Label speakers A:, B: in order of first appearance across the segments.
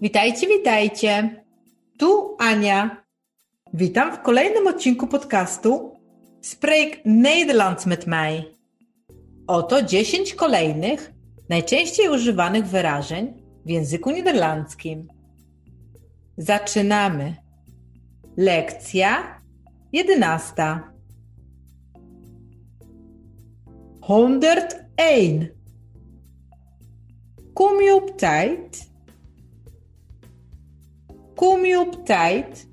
A: Witajcie, witajcie. Tu Ania. Witam w kolejnym odcinku podcastu Spreek Nederlands met mij. Oto 10 kolejnych, najczęściej używanych wyrażeń w języku niderlandzkim. Zaczynamy. Lekcja 11. 101. Kom je op tijd? Kom je op tijd?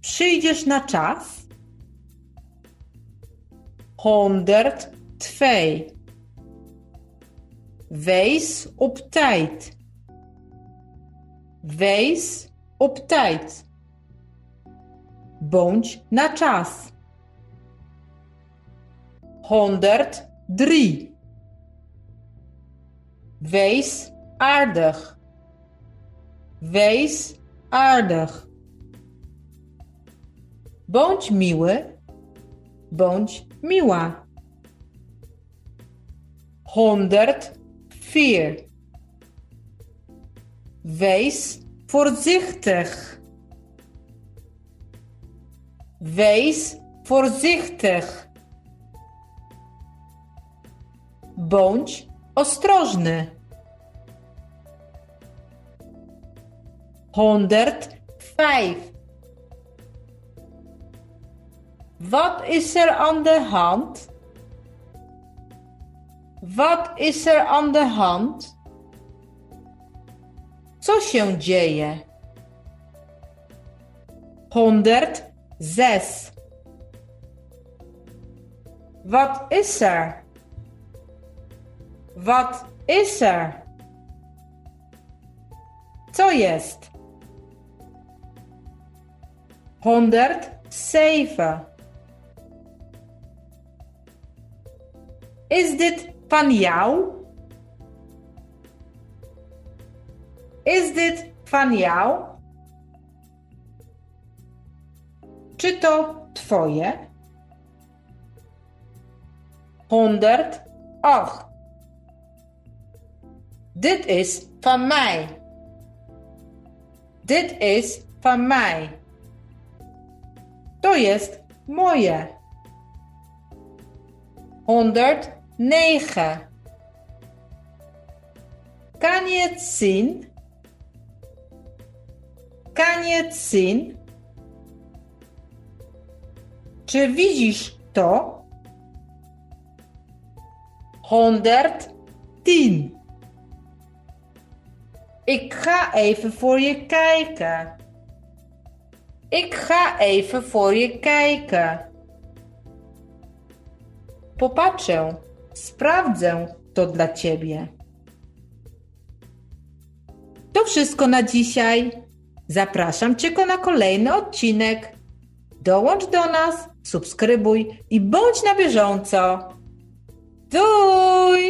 A: Przyjdziesz na czas? 102. Wees op tijd. Wees op tijd. Bądź na czas. 103. Wees aardig. Wees aardig. Bądź miły. Bądź miła. 104. Wees voorzichtig. Wees voorzichtig. Bądź ostrożny. 105. Wat is er aan de hand? Wat is er aan de hand? Co się dzieje? 106. Wat is er? Wat is er? Co jest? 107. Is dit van jou? Is dit van jou? Czy to twoje? 108. Dit is van mij. Dit is van mij. To jest moje. 109. Kan je het zien? Kan je het zien? Czy widzisz to? 110. Ik ga even voor je kijken. Ik ga even voor je kijken. Popatrzę, sprawdzę to dla ciebie. To wszystko na dzisiaj. Zapraszam Cię na kolejny odcinek. Dołącz do nas, subskrybuj i bądź na bieżąco. Doei!